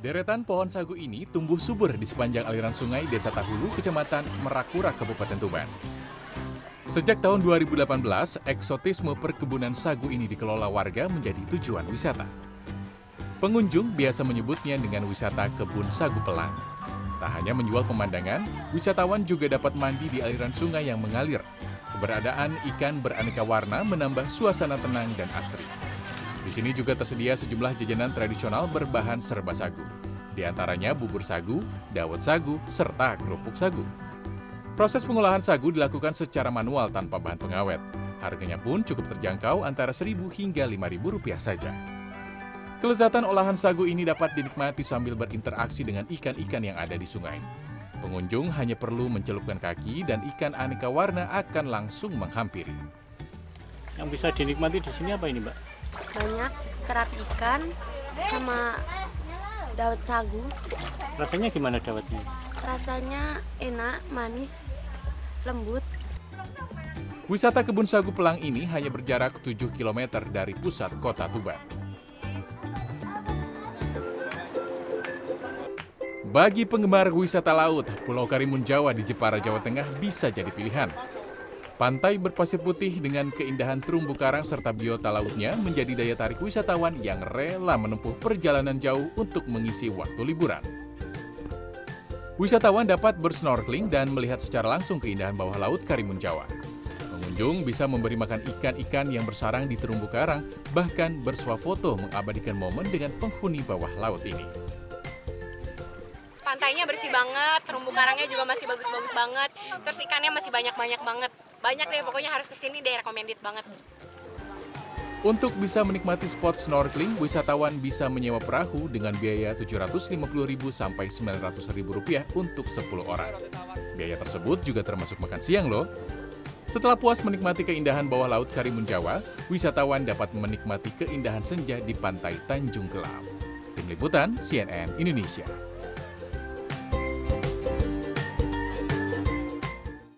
Deretan pohon sagu ini tumbuh subur di sepanjang aliran sungai Desa Tahulu, Kecamatan Merakura, Kabupaten Tuban. Sejak tahun 2018, eksotisme perkebunan sagu ini dikelola warga menjadi tujuan wisata. Pengunjung biasa menyebutnya dengan wisata kebun sagu pelang. Tak hanya menjual pemandangan, wisatawan juga dapat mandi di aliran sungai yang mengalir. Keberadaan ikan beraneka warna menambah suasana tenang dan asri. Di sini juga tersedia sejumlah jajanan tradisional berbahan serba sagu. Di antaranya bubur sagu, dawet sagu, serta kerupuk sagu. Proses pengolahan sagu dilakukan secara manual tanpa bahan pengawet. Harganya pun cukup terjangkau antara Rp1.000 hingga Rp5.000 saja. Kelezatan olahan sagu ini dapat dinikmati sambil berinteraksi dengan ikan-ikan yang ada di sungai. Pengunjung hanya perlu mencelupkan kaki dan ikan aneka warna akan langsung menghampiri. Yang bisa dinikmati di sini apa ini, Mbak? banyak terapi ikan sama daun sagu Rasanya gimana dawetnya? rasanya enak manis lembut Wisata kebun sagu pelang ini hanya berjarak 7 km dari pusat kota Tuban. Bagi penggemar wisata laut, Pulau Karimun Jawa di Jepara, Jawa Tengah bisa jadi pilihan. Pantai berpasir putih dengan keindahan terumbu karang serta biota lautnya menjadi daya tarik wisatawan yang rela menempuh perjalanan jauh untuk mengisi waktu liburan. Wisatawan dapat bersnorkeling dan melihat secara langsung keindahan bawah laut Karimun Jawa. Pengunjung bisa memberi makan ikan-ikan yang bersarang di terumbu karang, bahkan bersuah foto mengabadikan momen dengan penghuni bawah laut ini. Pantainya bersih banget, terumbu karangnya juga masih bagus-bagus banget, terus ikannya masih banyak-banyak banget. Banyak deh, pokoknya harus ke sini deh, recommended banget. Untuk bisa menikmati spot snorkeling, wisatawan bisa menyewa perahu dengan biaya Rp750.000 sampai Rp900.000 untuk 10 orang. Biaya tersebut juga termasuk makan siang loh. Setelah puas menikmati keindahan bawah laut Karimun Jawa, wisatawan dapat menikmati keindahan senja di pantai Tanjung Gelap. Tim Liputan CNN Indonesia.